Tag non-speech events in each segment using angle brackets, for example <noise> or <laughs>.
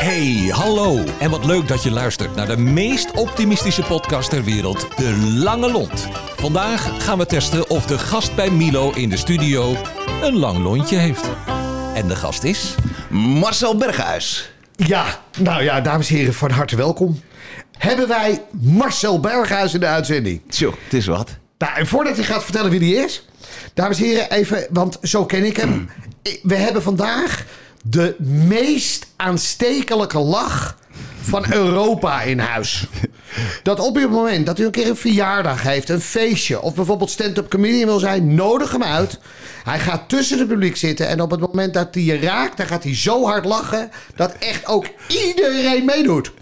Hey, hallo. En wat leuk dat je luistert naar de meest optimistische podcast ter wereld, De Lange Lont. Vandaag gaan we testen of de gast bij Milo in de studio een lang lontje heeft. En de gast is... Marcel Berghuis. Ja, nou ja, dames en heren, van harte welkom. Hebben wij Marcel Berghuis in de uitzending. Tjoh, het is wat. Nou, en voordat hij gaat vertellen wie die is, dames en heren, even, want zo ken ik hem. <clears throat> We hebben vandaag de meest aanstekelijke lach van Europa in huis. Dat op het moment dat u een keer een verjaardag heeft, een feestje... of bijvoorbeeld stand-up comedian wil zijn, nodig hem uit. Hij gaat tussen het publiek zitten... en op het moment dat hij je raakt, dan gaat hij zo hard lachen... dat echt ook iedereen meedoet.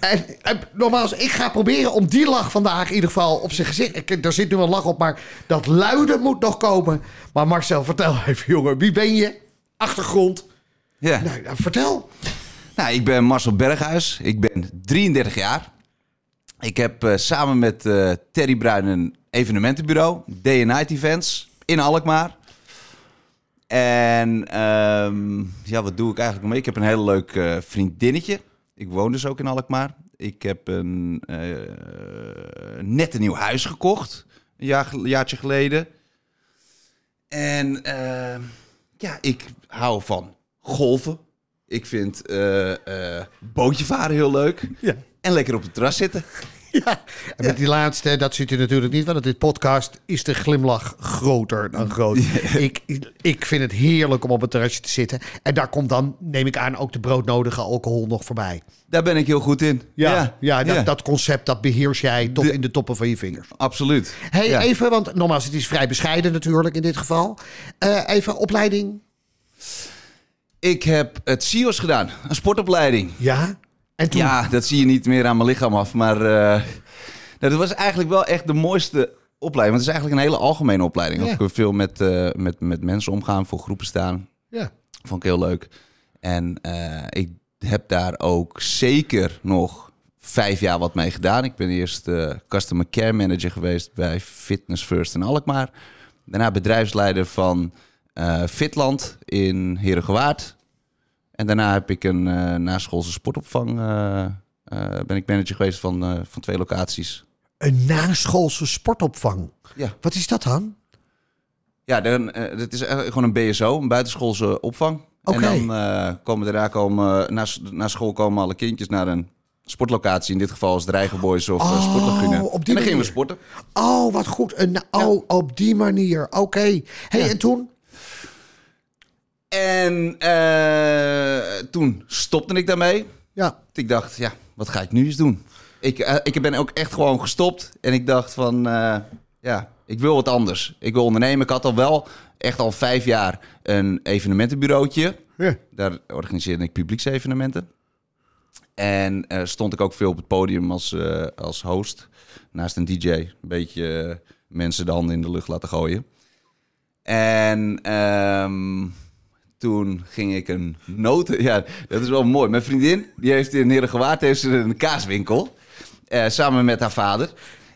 En, en nogmaals, ik ga proberen om die lach vandaag in ieder geval op zijn gezicht... Er zit nu een lach op, maar dat luiden moet nog komen. Maar Marcel, vertel even, jongen. Wie ben je? Achtergrond? Ja. Nou, nou, vertel. Nou, ik ben Marcel Berghuis. Ik ben 33 jaar. Ik heb eh, samen met eh, Terry Bruin een evenementenbureau, Day and Night Events, in Alkmaar. En ehm, ja, wat doe ik eigenlijk nog mee? Ik heb een heel leuk eh, vriendinnetje. Ik woon dus ook in Alkmaar. Ik heb een net een nieuw huis gekocht, een jaar, jaartje geleden. En ehm, ja, ik hou van golven. Ik vind eh, eh, bootje varen heel leuk. Ja. En lekker op het terras zitten. <laughs> Ja, en met die laatste, dat ziet u natuurlijk niet, want dit podcast is de glimlach groter dan groot. <laughs> Ik, ik vind het heerlijk om op het terrasje te zitten. En daar komt dan, neem ik aan, ook de broodnodige alcohol nog voorbij. Daar ben ik heel goed in. Ja, ja, dat, ja. dat concept, dat beheers jij tot De- in de toppen van je vingers. absoluut. hey, Ja. even, want nogmaals, het is vrij bescheiden natuurlijk in dit geval. Eh, even opleiding. Ik heb het CIO's gedaan, een sportopleiding. Ja. En toen, Ja, dat zie je niet meer aan mijn lichaam af. Maar eh, nou, dat was eigenlijk wel echt de mooiste opleiding. Want het is eigenlijk een hele algemene opleiding. Ja. Ook veel met, eh, met, met mensen omgaan, voor groepen staan. ja. Vond ik heel leuk. En eh, ik heb daar ook zeker nog vijf jaar wat mee gedaan. Ik ben eerst customer care manager geweest bij Fitness First in Alkmaar. Daarna bedrijfsleider van Fitland in Herengewaard. En daarna heb ik een eh naschoolse sportopvang. eh, eh, ben ik manager geweest van, van twee locaties. Een naschoolse sportopvang. Ja, Wat is dat dan? ja dan, dat is eigenlijk gewoon een BSO, een buitenschoolse opvang. En dan komen daarna komen, na, na school komen alle kindjes naar een sportlocatie. In dit geval is het Rijgenboys of Oh, Sportlagune. op die en dan gingen we sporten. Oh, wat goed. Een, oh, op die manier. Oké. Hey, Ja. en toen? En eh, toen stopte ik daarmee. Ja. Ik dacht, ja, wat ga ik nu eens doen? Ik, eh, ik ben ook echt gewoon gestopt. En ik dacht van, eh, ja, ik wil wat anders. Ik wil ondernemen. Ik had al wel echt al vijf jaar een evenementenbureautje. Ja. Daar organiseerde ik publieksevenementen. En stond ik ook veel op het podium als, als host. Naast een DJ. Een beetje mensen de handen in de lucht laten gooien. En ehm, toen ging ik een noten... <laughs> Ja, dat is wel mooi. Mijn vriendin, die heeft in Herengewaard heeft ze een kaaswinkel. eh, samen met haar vader.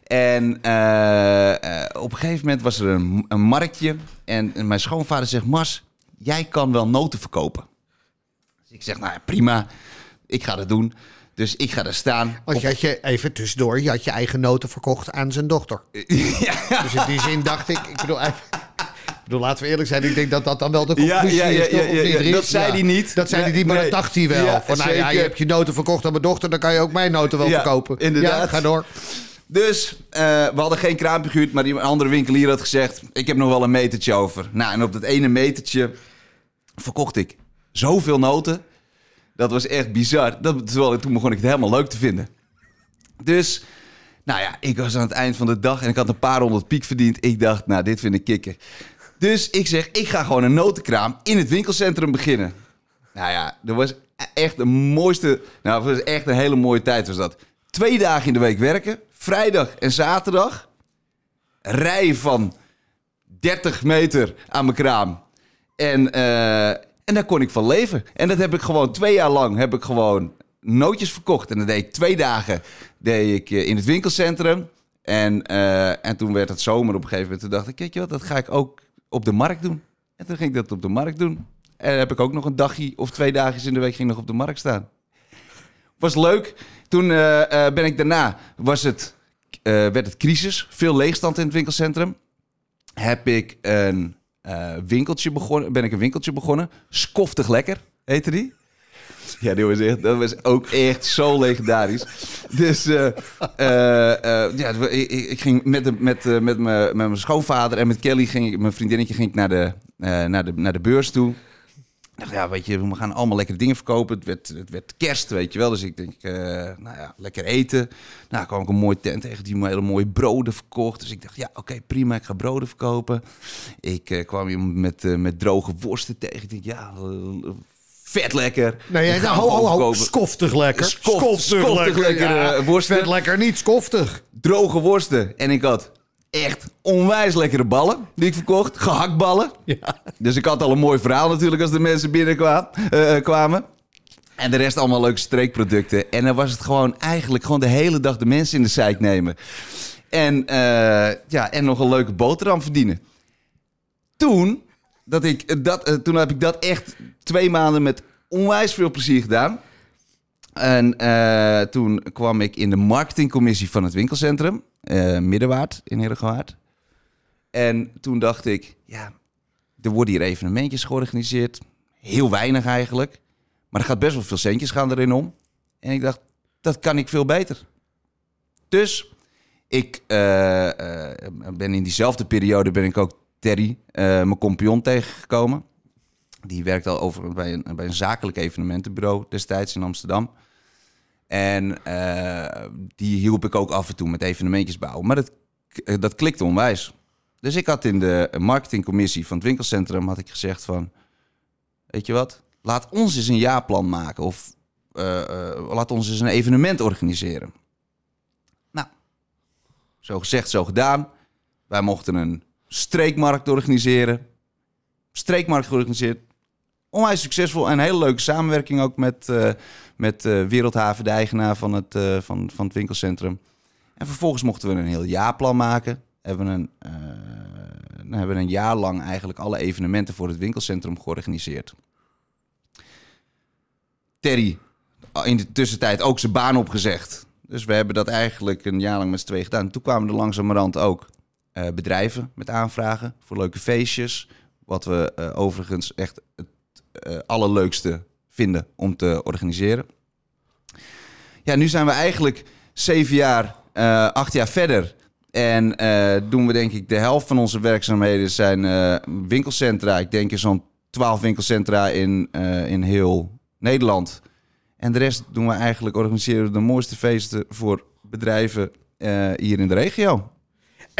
En eh, eh, op een gegeven moment was er een, een marktje. En, en mijn schoonvader zegt... Mars, jij kan wel noten verkopen. Dus ik zeg, nou ja, prima. Ik ga dat doen. Dus ik ga er staan. Want je had je, even tussendoor, je had je eigen noten verkocht aan zijn dochter. <laughs> ja, Dus in die zin dacht ik, ik bedoel, even- bedoel, laten we eerlijk zijn, ik denk dat dat dan wel de conclusie ja, ja, is. toch? Dat zei hij niet. Dat zei hij niet, maar nee. dat dacht hij wel. Van, nou ja, je hebt je noten verkocht aan mijn dochter, dan kan je ook mijn noten wel Ja, verkopen. inderdaad. Ga door. Dus eh, we hadden geen kraampje gehuurd, maar die andere winkelier had gezegd: Ik heb nog wel een metertje over. Nou, en op dat ene metertje verkocht ik zoveel noten. Dat was echt bizar. Dat, terwijl toen begon ik het helemaal leuk te vinden. Dus, nou ja, ik was aan het eind van de dag en ik had een paar honderd piek verdiend. Ik dacht, nou, dit vind ik kicken. Dus ik zeg, ik ga gewoon een notenkraam in het winkelcentrum beginnen. Nou ja, dat was echt de mooiste... Nou, het was echt een hele mooie tijd was dat. Twee dagen in de week werken. Vrijdag en zaterdag. Rijden van 30 meter aan mijn kraam. En, eh, en daar kon ik van leven. En dat heb ik gewoon twee jaar lang heb ik gewoon nootjes verkocht. En dat deed ik twee dagen deed ik eh, in het winkelcentrum. En, eh, en toen werd het zomer op een gegeven moment. Toen dacht ik, kijk je wat, dat ga ik ook op de markt doen. En toen ging ik dat op de markt doen. En heb ik ook nog een dagje of twee dagen in de week ging nog op de markt staan. Was leuk. Toen eh, eh, ben ik daarna, was het, eh, werd het crisis. Veel leegstand in het winkelcentrum. Heb ik een winkeltje begonnen, ben ik een winkeltje begonnen. Skoftig lekker, heette die. <laughs> Ja, die was echt, dat was ook echt zo legendarisch. Dus eh, eh, eh, ja, ik, ging met, met, met, mijn, met mijn schoonvader en met Kelly, ging, ik- mijn vriendinnetje, ging ik naar de, naar de, naar de beurs toe. Dacht, ja, weet je, we gaan allemaal lekkere dingen verkopen. Het werd, het werd kerst, weet je wel. Dus ik denk, nou ja, lekker eten. Nou, kwam ik een mooie tent tegen die hele mooie broden verkocht. Dus ik dacht, ja, oké, prima, ik ga broden verkopen. Ik kwam iemand met, met droge worsten tegen. Ik denk, ja, vet lekker. Nee, nou, ho, ho, skoftig lekker. Skof- skoftig lekker, eh, worsten. Vet lekker, niet skoftig. droge worsten. En ik had echt onwijs lekkere ballen die ik verkocht. Gehaktballen. Ja. Dus ik had al een mooi verhaal natuurlijk als de mensen binnenkwamen. eh, kwamen. En de rest allemaal leuke streekproducten. En dan was het gewoon eigenlijk gewoon de hele dag de mensen in de zeik nemen. En, eh, ja, en nog een leuke boterham verdienen. Toen, dat ik dat, eh, toen heb ik dat echt twee maanden met onwijs veel plezier gedaan. En eh, toen kwam ik in de marketingcommissie van het winkelcentrum. eh, Middenwaard in Herengewaard. En toen dacht ik, ja, er worden hier evenementjes georganiseerd. Heel weinig eigenlijk. Maar er gaat best wel veel centjes gaan erin om. En ik dacht, dat kan ik veel beter. Dus ik eh, eh, ben in diezelfde periode ben ik ook Terry, eh, mijn compagnon, tegengekomen. Die werkt al over bij een, bij een zakelijk evenementenbureau destijds in Amsterdam. En eh, die hielp ik ook af en toe met evenementjes bouwen. Maar dat, eh, dat klikte onwijs. Dus ik had in de marketingcommissie van het winkelcentrum had ik gezegd van... Weet je wat? Laat ons eens een jaarplan maken. Of laat ons eens een evenement organiseren. Nou, zo gezegd, zo gedaan. Wij mochten een streekmarkt organiseren. Streekmarkt georganiseerd. Onwijs succesvol en hele leuke samenwerking ook met, eh, met eh, Wereldhaven, de eigenaar van het, eh, van, van het winkelcentrum. En vervolgens mochten we een heel jaarplan maken. Hebben een, hebben een jaar lang eigenlijk alle evenementen voor het winkelcentrum georganiseerd. Terry, in de tussentijd ook zijn baan opgezegd. Dus we hebben dat eigenlijk een jaar lang met z'n tweeën gedaan. Toen kwamen er langzamerhand ook eh, bedrijven met aanvragen voor leuke feestjes. Wat we eh, overigens echt het eh, allerleukste vinden om te organiseren. Ja, nu zijn we eigenlijk zeven jaar, acht jaar verder. En doen we denk ik de helft van onze werkzaamheden zijn winkelcentra. Ik denk zo'n twaalf winkelcentra in, in heel Nederland. En de rest doen we eigenlijk, organiseren we de mooiste feesten voor bedrijven hier in de regio.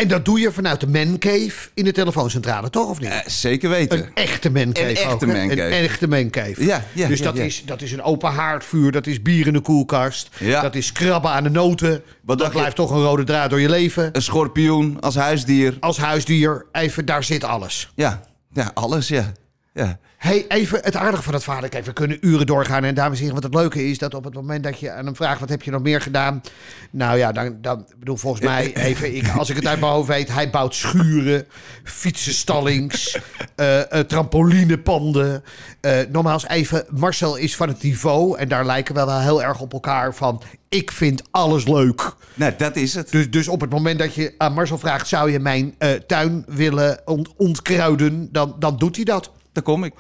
En dat doe je vanuit de mancave in de telefooncentrale, toch? Of niet? Eh, zeker weten. Een echte mancave Een echte ook, hè? mancave. Een echte mancave. Ja, ja, dus ja, dat, ja. Is, dat is een open haardvuur, dat is bier in de koelkast. Ja. Dat is krabben aan de noten. Wat dat je- blijft toch een rode draad door je leven. Een schorpioen als huisdier. Als huisdier, even, daar zit alles. Ja, ja alles, ja. ja. Hey, even het aardige van het vader. Kijk, we kunnen uren doorgaan. En dames en heren, wat het leuke is, dat op het moment dat je aan hem vraagt... wat heb je nog meer gedaan? Nou ja, dan, dan bedoel volgens mij, <laughs> even, ik, als ik het uit mijn hoofd weet... hij bouwt schuren, fietsenstallings, eh eh, trampolinepanden. Eh nogmaals, even, Marcel is van het niveau... en daar lijken we wel heel erg op elkaar van... ik vind alles leuk. Nou, dat is het. Dus, dus op het moment dat je aan Marcel vraagt... zou je mijn tuin willen ont- ontkruiden, dan, dan doet hij dat. Daar kom ik.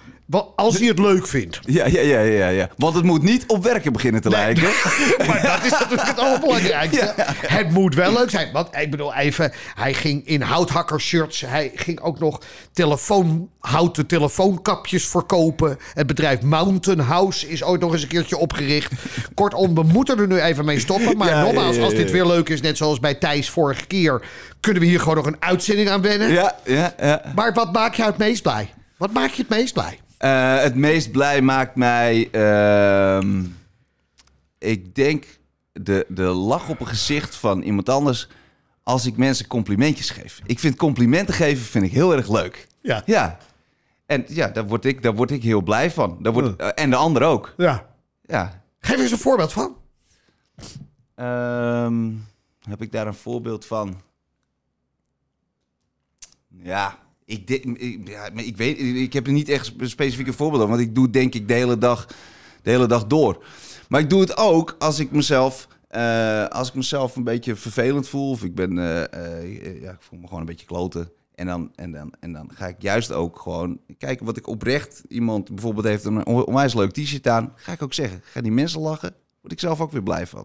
Als hij het leuk vindt. Ja, ja, ja, ja, ja. Want het moet niet op werken beginnen te lijken. <laughs> Maar dat is natuurlijk het allerbelangrijkste. Het moet wel leuk zijn. Want ik bedoel even, hij ging in houthakkershirts. Hij ging ook nog telefoon, houten telefoonkapjes verkopen. Het bedrijf Mountain House is ooit nog eens een keertje opgericht. Kortom, we moeten er nu even mee stoppen. Maar Ja, nogmaals, ja, ja, als dit ja. weer leuk is, net zoals bij Thijs vorige keer... kunnen we hier gewoon nog een uitzending aan wennen. Ja, ja, ja. Maar wat maakt jou het meest blij? Wat maakt je het meest blij? Eh, het meest blij maakt mij... ehm, ik denk de, de lach op een gezicht van iemand anders... als ik mensen complimentjes geef. Ik vind complimenten geven vind ik heel erg leuk. Ja. Ja. En ja, daar word ik, daar word ik heel blij van. Daar word, eh, en de ander ook. Ja. Ja. Geef eens een voorbeeld van. Ehm, heb ik daar een voorbeeld van? Ja, ik, ik, weet, ik heb er niet echt specifieke voorbeeld van, want ik doe denk ik de hele dag, de hele dag door. Maar ik doe het ook als ik mezelf, eh, als ik mezelf een beetje vervelend voel. Of ik ben, eh, eh, ja, ik voel me gewoon een beetje kloten. En dan, en, dan, en dan ga ik juist ook gewoon kijken wat ik oprecht... Iemand bijvoorbeeld heeft een on- onwijs leuk t-shirt aan. Ga ik ook zeggen. Ga die mensen lachen. Word ik zelf ook weer blij van.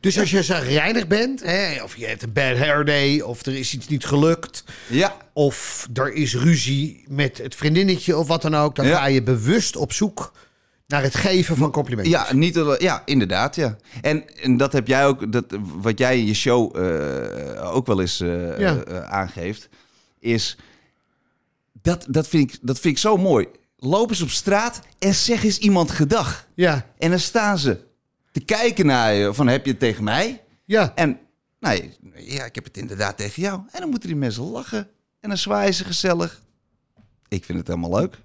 Dus als je zagrijnig bent, hè, of je hebt een bad hair day, of er is iets niet gelukt, Ja, of er is ruzie met het vriendinnetje of wat dan ook, dan Ja. ga je bewust op zoek naar het geven van complimenten. Ja, niet, ja inderdaad, ja. En, en dat heb jij ook, dat, wat jij in je show eh, ook wel eens eh, Ja. eh, aangeeft, is dat, dat, vind ik, dat vind ik zo mooi. Loop eens op straat en zeg eens iemand gedag. Ja, En dan staan ze te kijken naar je, van heb je het tegen mij? ja. En nee, ja, ik heb het inderdaad tegen jou. En dan moeten die mensen lachen. En dan zwaaien ze gezellig. Ik vind het helemaal leuk.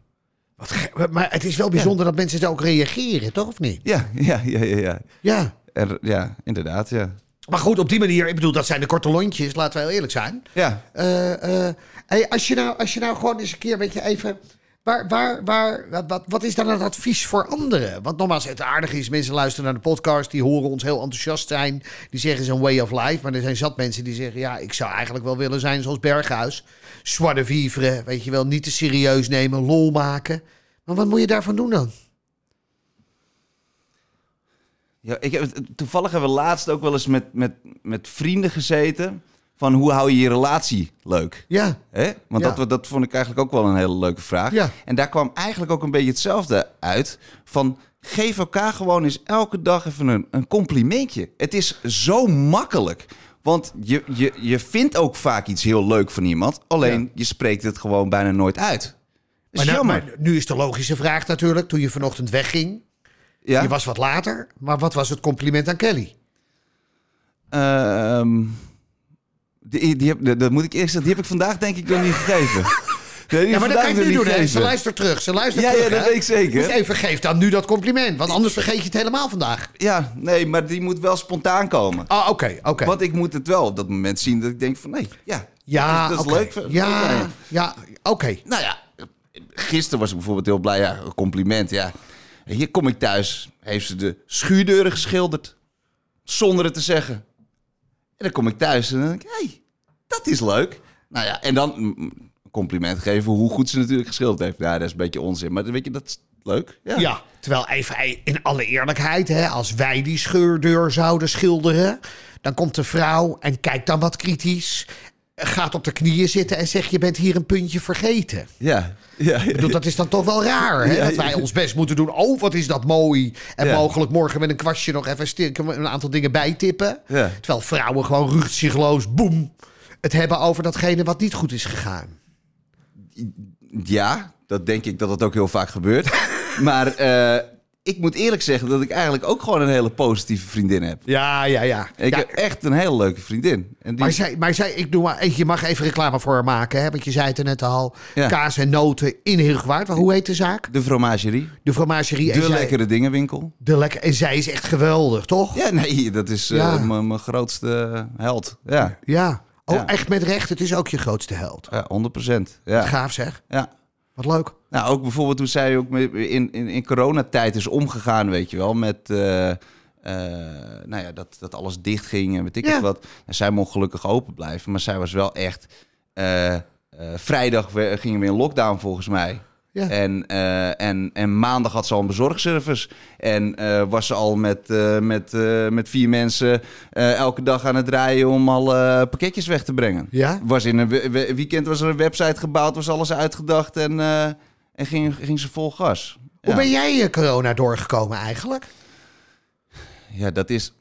Wat maar het is wel bijzonder dat mensen zo ook reageren, toch of niet? Ja, ja, ja, ja. Ja, Ja. er, ja inderdaad, ja. Maar goed, op die manier, ik bedoel, dat zijn de korte lontjes, laten we heel eerlijk zijn. Ja, Eh, eh, hey, als, je nou, als je nou gewoon eens een keer, weet je, even... Waar, waar, waar, wat- wat, is dan het advies voor anderen? Want nogmaals, het aardige is, mensen luisteren naar de podcast... die horen ons heel enthousiast zijn. Die zeggen, een way of life. Maar er zijn zat mensen die zeggen... ja, ik zou eigenlijk wel willen zijn zoals Berghuis. De vivre, weet je wel, niet te serieus nemen, lol maken. Maar wat moet je daarvan doen dan? Ja, ik heb, toevallig hebben we laatst ook wel eens met, met, met vrienden gezeten. Van hoe hou je je relatie leuk? Ja, Hè? Want Ja. dat, dat vond ik eigenlijk ook wel een hele leuke vraag. Ja. En daar kwam eigenlijk ook een beetje hetzelfde uit. Van geef elkaar gewoon eens elke dag even een, een complimentje. Het is zo makkelijk. Want je, je, je vindt ook vaak iets heel leuk van iemand. Alleen Ja. je spreekt het gewoon bijna nooit uit. Maar, nou- maar nu is de logische vraag natuurlijk, toen je vanochtend wegging... ja? Je was wat later, maar wat was het compliment aan Kelly? Ehm, die, die heb, dat moet ik eerst zeggen, die heb ik vandaag denk ik nog niet gegeven. Nee, Ja, maar dat kan je nog nu doen. Hè? Ze luistert terug. Ze luistert Ja, terug. ja, dat hè? weet ik zeker. Dus even geef dan nu dat compliment. Want anders vergeet je het helemaal vandaag. Ja, nee, maar die moet wel spontaan komen. Ah, oké, oké. Want ik moet het wel op dat moment zien dat ik denk van nee, ja, Ja, dat is leuk. Ja, Oké. ja, oké. Nou ja, gisteren was ik bijvoorbeeld heel blij. Ja, een compliment, ja. Hier kom ik thuis, heeft ze de schuurdeuren geschilderd. Zonder het te zeggen. En dan kom ik thuis en dan denk ik, hey, dat is leuk. Nou ja, en dan mm, een compliment geven hoe goed ze natuurlijk geschilderd heeft. Ja, dat is een beetje onzin, maar weet je, dat is leuk. Ja. Ja, terwijl even in alle eerlijkheid, hè, als wij die scheurdeur zouden schilderen, dan komt de vrouw en kijkt dan wat kritisch, gaat op de knieën zitten en zegt: Je bent hier een puntje vergeten. Ja, ja, ja. Ik bedoel, dat is dan toch wel raar, hè? Ja, dat wij ons best moeten doen. Oh, wat is dat mooi. En mogelijk morgen met een kwastje nog even stiekem een aantal dingen bijtippen. Ja. Terwijl vrouwen gewoon rugzichteloos, boem, het hebben over datgene wat niet goed is gegaan. Ja, dat denk ik dat het ook heel vaak gebeurt. <laughs> maar eh, ik moet eerlijk zeggen dat ik eigenlijk ook gewoon een hele positieve vriendin heb. Ja, ja, ja. Ik Ja, heb echt een hele leuke vriendin. En die, Maar zij, maar zij, ik doe maar, je mag even reclame voor haar maken, hè? Want je zei het er net al. Ja. Kaas en noten in Heergewaard. Maar hoe heet de zaak? de fromagerie. De fromagerie. en De zij- lekkere dingenwinkel. De lekker, en zij is echt geweldig, toch? Ja, nee, dat is eh, Ja. mijn mijn grootste held. Ja, Ja. Oh, echt met recht. Het is ook je grootste held. ja 100 procent. Ja. Gaaf zeg. ja. Wat leuk. Nou, ook bijvoorbeeld hoe zij ook in, in, in coronatijd is omgegaan, weet je wel. Met, eh, eh, nou ja, dat, dat alles dicht ging en weet ik Ja. het wat. En zij mocht gelukkig open blijven. Maar zij was wel echt... eh, vrijdag we- gingen we in lockdown volgens mij. Ja. En, en, en maandag had ze al een bezorgservice. En was ze al met, met, met vier mensen elke dag aan het draaien om al pakketjes weg te brengen. Ja? Was in een we- we- weekend was er een website gebouwd, was alles uitgedacht en, en ging, ging ze vol gas. Hoe ben jij eh, corona doorgekomen eigenlijk? Ja, dat is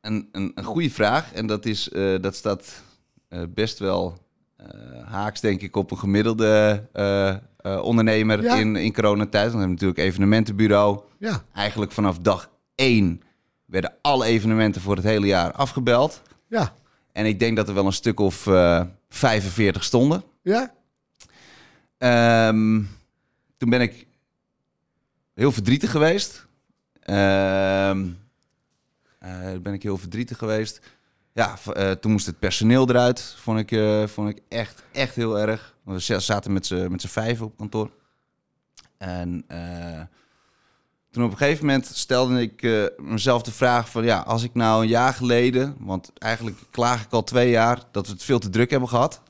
een, een, een goede vraag. En dat, is, eh, dat staat eh, best wel eh, haaks, denk ik, op een gemiddelde ondernemer Ja. in, in coronatijd. Want we hebben natuurlijk evenementenbureau. Ja. Eigenlijk vanaf dag één werden alle evenementen voor het hele jaar afgebeld. Ja. En ik denk dat er wel een stuk of eh 45 stonden. Ja? Ehm, toen ben ik heel verdrietig geweest. Eh, ben ik heel verdrietig geweest. Ja, eh, toen moest het personeel eruit. Vond ik, eh, vond ik echt, echt heel erg. Want We zaten met z'n vijven op kantoor. En Toen op een gegeven moment stelde ik mezelf de vraag van... ja, als ik nou een jaar geleden... want eigenlijk klaag ik al twee jaar dat we het veel te druk hebben gehad...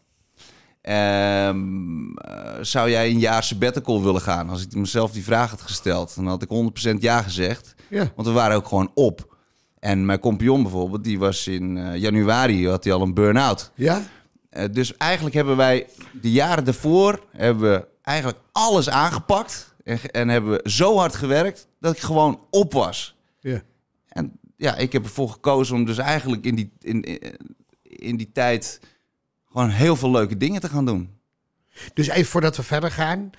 Ehm, eh, zou jij een jaar sabbatical willen gaan? Als ik mezelf die vraag had gesteld, dan had ik 100% ja gezegd. Ja. Want we waren ook gewoon op. En mijn compagnon bijvoorbeeld, die was in eh, januari, had hij al een burn-out. Ja? Eh, dus eigenlijk hebben wij de jaren daarvoor hebben we eigenlijk alles aangepakt. En, en hebben we zo hard gewerkt dat ik gewoon op was. Ja. En ja, ik heb ervoor gekozen om dus eigenlijk in die, in, in, in die tijd gewoon heel veel leuke dingen te gaan doen. Dus even voordat we verder gaan.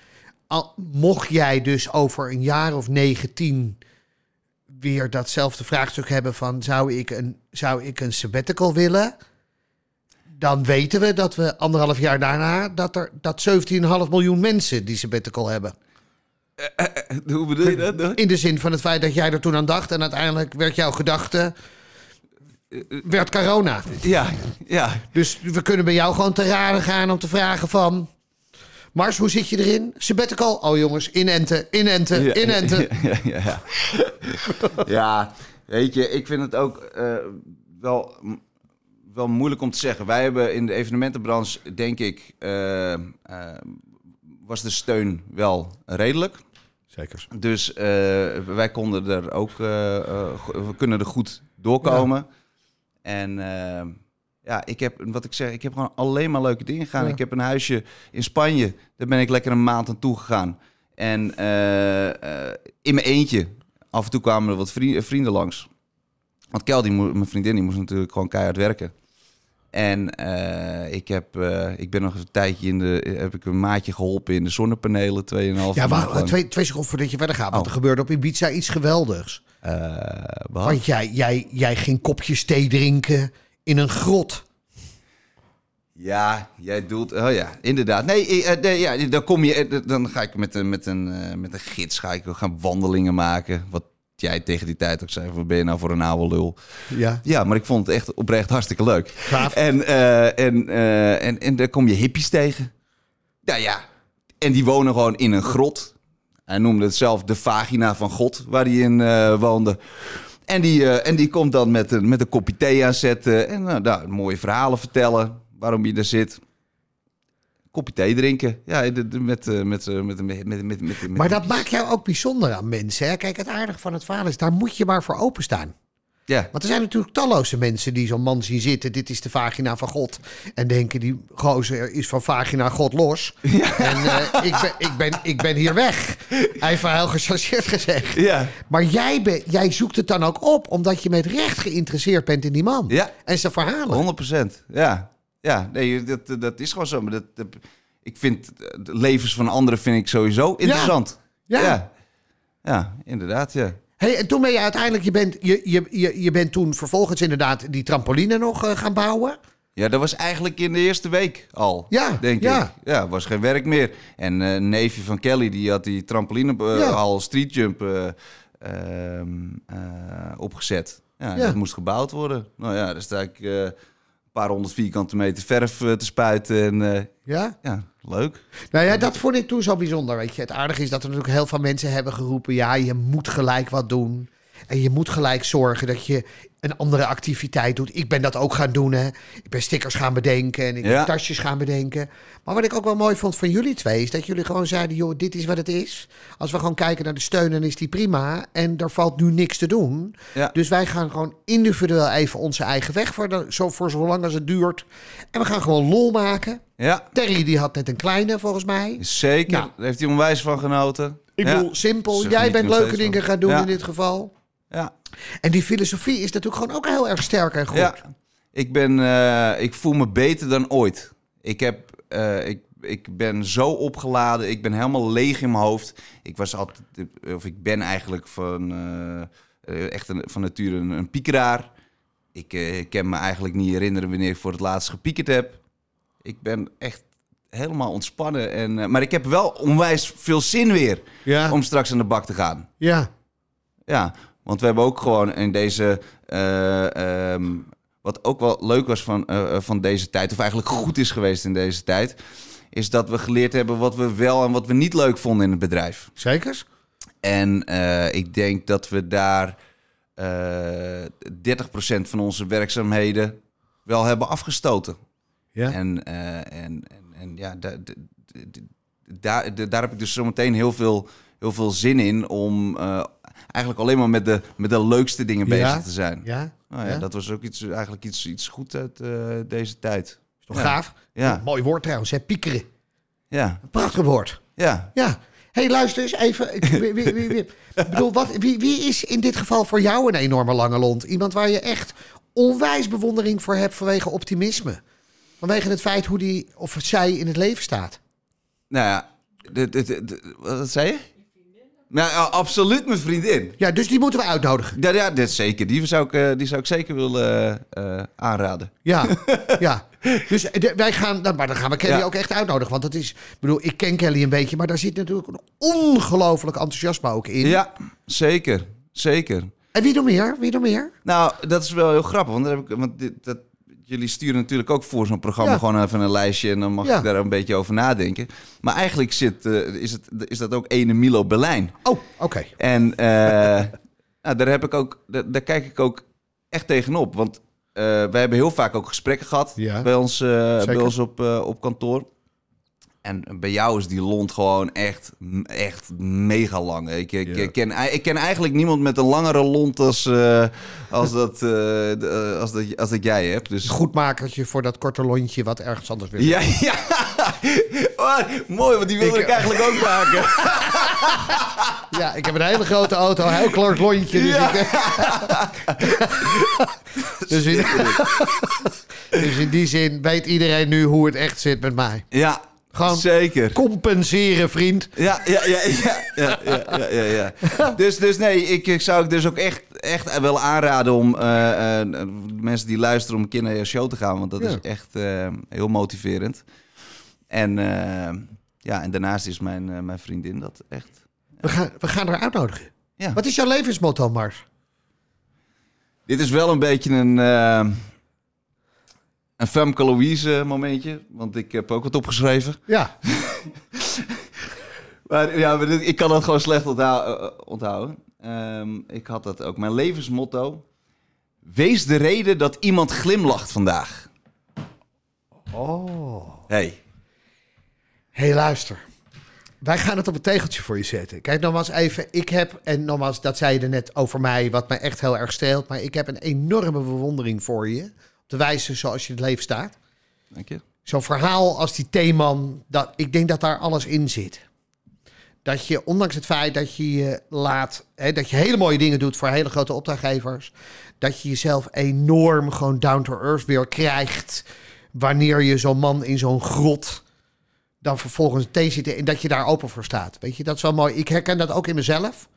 Al, mocht jij dus over een jaar of 19 weer datzelfde vraagstuk hebben van zou ik een, zou ik een sabbatical willen? Dan weten we dat we anderhalf jaar daarna dat er dat 17,5 miljoen mensen die sabbatical hebben. Hoe bedoel je dat? In de zin van het feit dat jij er toen aan dacht en uiteindelijk werd jouw gedachte werd corona. Ja, ja. Dus we kunnen bij jou gewoon te raden gaan om te vragen van... Mars, hoe zit je erin? Sabbatical? Oh jongens, inenten, inenten, Ja, inenten. <laughs> Ja, ja, ja. ja, weet je, ik vind het ook eh, wel, wel moeilijk om te zeggen. Wij hebben in de evenementenbranche, denk ik, eh, eh, was de steun wel redelijk. Zeker. Dus eh, wij konden er ook, we kunnen er goed doorkomen. En eh, ja, ik heb, wat ik zeg, ik heb gewoon alleen maar leuke dingen gedaan. Ja. Ik heb een huisje in Spanje, daar ben ik lekker een maand aan toe gegaan. En eh, eh, in mijn eentje, af en toe kwamen er wat vri- vrienden langs. Want Kel, die mijn vriendin, die moest natuurlijk gewoon keihard werken. En eh, ik, heb, eh, ik ben nog een tijdje in de, heb ik een maatje geholpen in de zonnepanelen, 2,5 Ja, lang. twee, twee seconden voordat je verder gaat. Want Oh. er gebeurde op Ibiza iets geweldigs. Eh, wat? Want jij, jij, jij ging kopjes thee drinken in een grot. Ja, jij doelt. Oh ja, inderdaad. Nee, nee ja, dan kom je. Dan ga ik met een, met een, met een gids ga ik gaan wandelingen maken. Wat jij tegen die tijd ook zei: wat ben je nou voor een oude lul? Ja. Ja, maar ik vond het echt oprecht hartstikke leuk. Gaaf. En, eh, en, eh, en, en daar kom je hippies tegen. Ja, ja. En die wonen gewoon in een grot. Hij noemde het zelf de vagina van God, waar hij in eh, woonde. En die, en die komt dan met een, met een kopje thee aanzetten. En nou, nou, mooie verhalen vertellen waarom je er zit. Kopje thee drinken. Ja, met, eh, met, eh, met, met, met, met, met, met, Maar dat maakt jou ook bijzonder aan mensen. Hè? Kijk, het aardige van het verhaal is, daar moet je maar voor openstaan. Ja, Want er zijn natuurlijk talloze mensen die zo'n man zien zitten. Dit is de vagina van God. En denken, die gozer is van vagina God los. En eh, ik, ben, ik, ben, ik ben hier weg. Even heel gechargeerd gezegd. ja. Maar jij, ben, jij zoekt het dan ook op, omdat je met recht geïnteresseerd bent in die man. Ja. En zijn verhalen. 100 procent. Ja, ja nee, dat, dat is gewoon zo. Maar dat, dat- ik vind eh, de levens van anderen vind ik sowieso interessant. Ja. ja, Ja, inderdaad. Ja. Hey, en toen ben je uiteindelijk, je bent, je, je, je, je bent toen vervolgens inderdaad die trampoline nog eh, gaan bouwen. ja, dat was eigenlijk in de eerste week al. Ja, denk ja. ik. Ja, was geen werk meer. En eh, een neefje van Kelly die had die trampoline eh, Ja. al street jump eh, ehm, eh, opgezet. Ja, dat moest gebouwd worden. Nou ja, daar sta ik eh, paar honderd vierkante meter verf eh, te spuiten en eh, Ja. ja, leuk. Nou ja, dat vond ik toen zo bijzonder. Weet je. Het aardige is dat er natuurlijk heel veel mensen hebben geroepen: ja, je moet gelijk wat doen. En je moet gelijk zorgen dat je een andere activiteit doet. Ik ben dat ook gaan doen. Hè. Ik ben stickers gaan bedenken en ik Ja. tasjes gaan bedenken. Maar wat ik ook wel mooi vond van jullie twee... is dat jullie gewoon zeiden, joh, dit is wat het is. Als we gewoon kijken naar de steun, dan is die prima. En er valt nu niks te doen. Ja. Dus wij gaan gewoon individueel even onze eigen weg... voor, de, zo, voor zolang als het duurt. En we gaan gewoon lol maken. Ja, Terry die had net een kleine, volgens mij. zeker. Nou. Daar heeft hij onwijs van genoten. Ik bedoel, simpel. Jij bent leuke dingen van. gaan doen in dit geval. Ja. En die filosofie is natuurlijk gewoon ook heel erg sterk en goed. Ja, ik, ben, eh, ik voel me beter dan ooit. Ik, heb, eh, ik, ik ben zo opgeladen. Ik ben helemaal leeg in mijn hoofd. Ik was altijd, of ik ben eigenlijk van, eh, echt een, van nature een, een piekeraar. Ik kan me eigenlijk niet herinneren wanneer ik voor het laatst gepiekerd heb. Ik ben echt helemaal ontspannen. En, maar ik heb wel onwijs veel zin weer Ja. om straks aan de bak te gaan. ja. Ja, want we hebben ook gewoon in deze. eh, ehm, wat ook wel leuk was van, eh, van deze tijd, of eigenlijk goed is geweest in deze tijd, is dat we geleerd hebben wat we wel en wat we niet leuk vonden in het bedrijf. Zekers? En eh, ik denk dat we daar eh 30% van onze werkzaamheden wel hebben afgestoten. Ja. En, eh, en, en, en ja, da- da- da- daar, da- daar heb ik dus zometeen heel veel, heel veel zin in om eh, eigenlijk alleen maar met de, met de leukste dingen bezig te zijn. Ja? Nou ja, Ja? dat was ook iets, eigenlijk iets, iets goed uit eh, deze tijd. Is toch Ja. gaaf? Ja, Mooi woord trouwens, hè? Piekeren. ja, Een prachtig woord. ja. Ja. hey, luister eens even. Ik, wie, wie, wie, wie- ik bedoel, wat, wie, wie is in dit geval voor jou een enorme lange lont? Iemand waar je echt onwijs bewondering voor hebt vanwege optimisme. Vanwege het feit hoe die of zij in het leven staat. Nou ja, de, de, de- de- wat zei je? Nou, absoluut mijn vriendin. Ja, dus die moeten we uitnodigen. Ja, ja dat zeker. Die zou ik, eh, die zou ik zeker willen eh, aanraden. Ja, <laughs> ja. Dus eh, de- wij gaan, nou, maar dan gaan we Kelly Ja. ook echt uitnodigen. Want dat is, ik bedoel, ik ken Kelly een beetje, maar daar zit natuurlijk een ongelooflijk enthousiasme ook in. Ja, zeker. Zeker. En wie nog meer? Wie nog meer? Nou, dat is wel heel grappig. Want, daar heb ik, want dit, dat, jullie sturen natuurlijk ook voor zo'n programma Ja. gewoon even een lijstje. En dan mag Ja. ik daar een beetje over nadenken. Maar eigenlijk zit, eh, is, het, is dat ook ene Milo Berlijn. Oh, oké. En eh, <laughs> nou, daar, heb ik ook, daar, daar kijk ik ook echt tegenop. Want eh wij hebben heel vaak ook gesprekken gehad Ja. bij ons, bij ons op, op kantoor. En bij jou is die lont gewoon echt, echt mega lang. Ik, ik, Ja. ik ken, ik ken eigenlijk niemand met een langere lont als, eh, als, dat, eh, de- als, dat, als dat jij hebt. Dus Goedmakertje voor dat korte lontje wat ergens anders wil. ja, <laughs> ja. Oh, mooi, want die wilde ik, Ik- eigenlijk ook maken. <laughs> Ja, ik heb een hele grote auto, een heel kort lontje. Dus, Ja. ik, <laughs> dus, in, dus in die zin weet iedereen nu hoe het echt zit met mij. Ja, gewoon Zeker. compenseren, vriend. Ja, ja, ja, ja, ja, ja, ja, ja. <laughs> Dus, dus nee, ik, ik zou ik dus ook echt, echt wel aanraden om eh, eh, mensen die luisteren om een keer naar je show te gaan. Want dat is echt eh, heel motiverend. En, ja, en daarnaast is mijn, mijn vriendin dat echt. We gaan, we gaan haar uitnodigen. Ja. Wat is jouw levensmotto, Mars? Dit is wel een beetje een een Femke Louise momentje. Want ik heb ook wat opgeschreven. Ja, <laughs> Maar ja, maar dit- ik kan dat gewoon slecht onthou- eh, onthouden. Ehm, ik had dat ook. Mijn levensmotto. Wees de reden dat iemand glimlacht vandaag. Oh. Hey. hey, luister. Wij gaan het op een tegeltje voor je zetten. Kijk, nogmaals even. Ik heb, en nogmaals, dat zei je er net over mij, wat mij echt heel erg streelt. Maar ik heb een enorme bewondering voor je. Op de wijze zoals je het leven staat. Dank je. Zo'n verhaal als die theeman, dat, ik denk dat daar alles in zit. Dat je, ondanks het feit dat je je laat, hè, dat je hele mooie dingen doet voor hele grote opdrachtgevers, dat je jezelf enorm gewoon down to earth weer krijgt. Wanneer je zo'n man in zo'n grot dan vervolgens thee zit en dat je daar open voor staat. Weet je, dat is wel mooi. Ik herken dat ook in mezelf.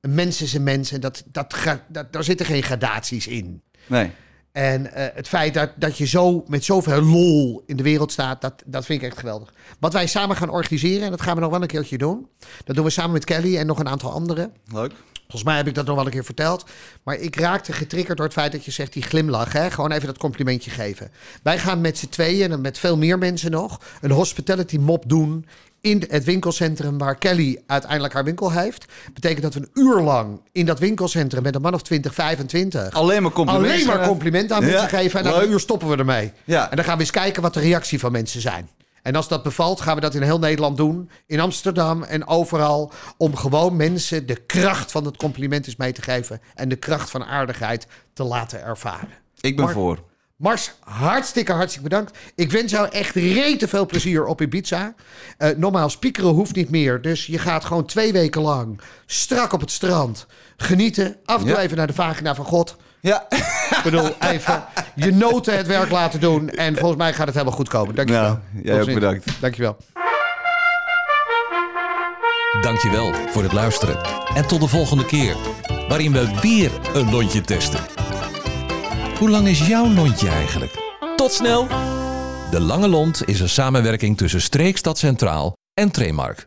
Een mens is een mens en dat, dat, dat, daar zitten geen gradaties in. Nee. En eh, het feit dat, dat je zo met zoveel lol in de wereld staat, dat, dat vind ik echt geweldig. Wat wij samen gaan organiseren, en dat gaan we nog wel een keertje doen. Dat doen we samen met Kelly en nog een aantal anderen. Leuk. Volgens mij heb ik dat nog wel een keer verteld. Maar ik raakte getriggerd door het feit dat je zegt die glimlach. Hè? Gewoon even dat complimentje geven. Wij gaan met z'n tweeën en met veel meer mensen nog een hospitality mop doen in het winkelcentrum waar Kelly uiteindelijk haar winkel heeft. Betekent dat we een uur lang in dat winkelcentrum met een man of 20, 25 Alleen maar complimenten. alleen maar complimenten aan Ja, mensen geven. En na een uur stoppen we ermee. Ja. En dan gaan we eens kijken wat de reactie van mensen zijn. En als dat bevalt, gaan we dat in heel Nederland doen. In Amsterdam en overal. Om gewoon mensen de kracht van het compliment eens mee te geven. En de kracht van aardigheid te laten ervaren. Ik ben voor. Mars, hartstikke, hartstikke bedankt. Ik wens jou echt rete veel plezier op Ibiza. Eh nogmaals, spiekeren hoeft niet meer. Dus je gaat gewoon twee weken lang strak op het strand genieten. Af en toe Ja. even naar de vagina van God. Ja. Ik bedoel, even je noten het werk laten doen. En volgens mij gaat het helemaal goed komen. Dankjewel. Nou, jij ook bedankt. Dankjewel. Dankjewel voor het luisteren. En tot de volgende keer, waarin we weer een lontje testen. Hoe lang is jouw lontje eigenlijk? Tot snel! De Lange Lont is een samenwerking tussen Streekstad Centraal en Tremark.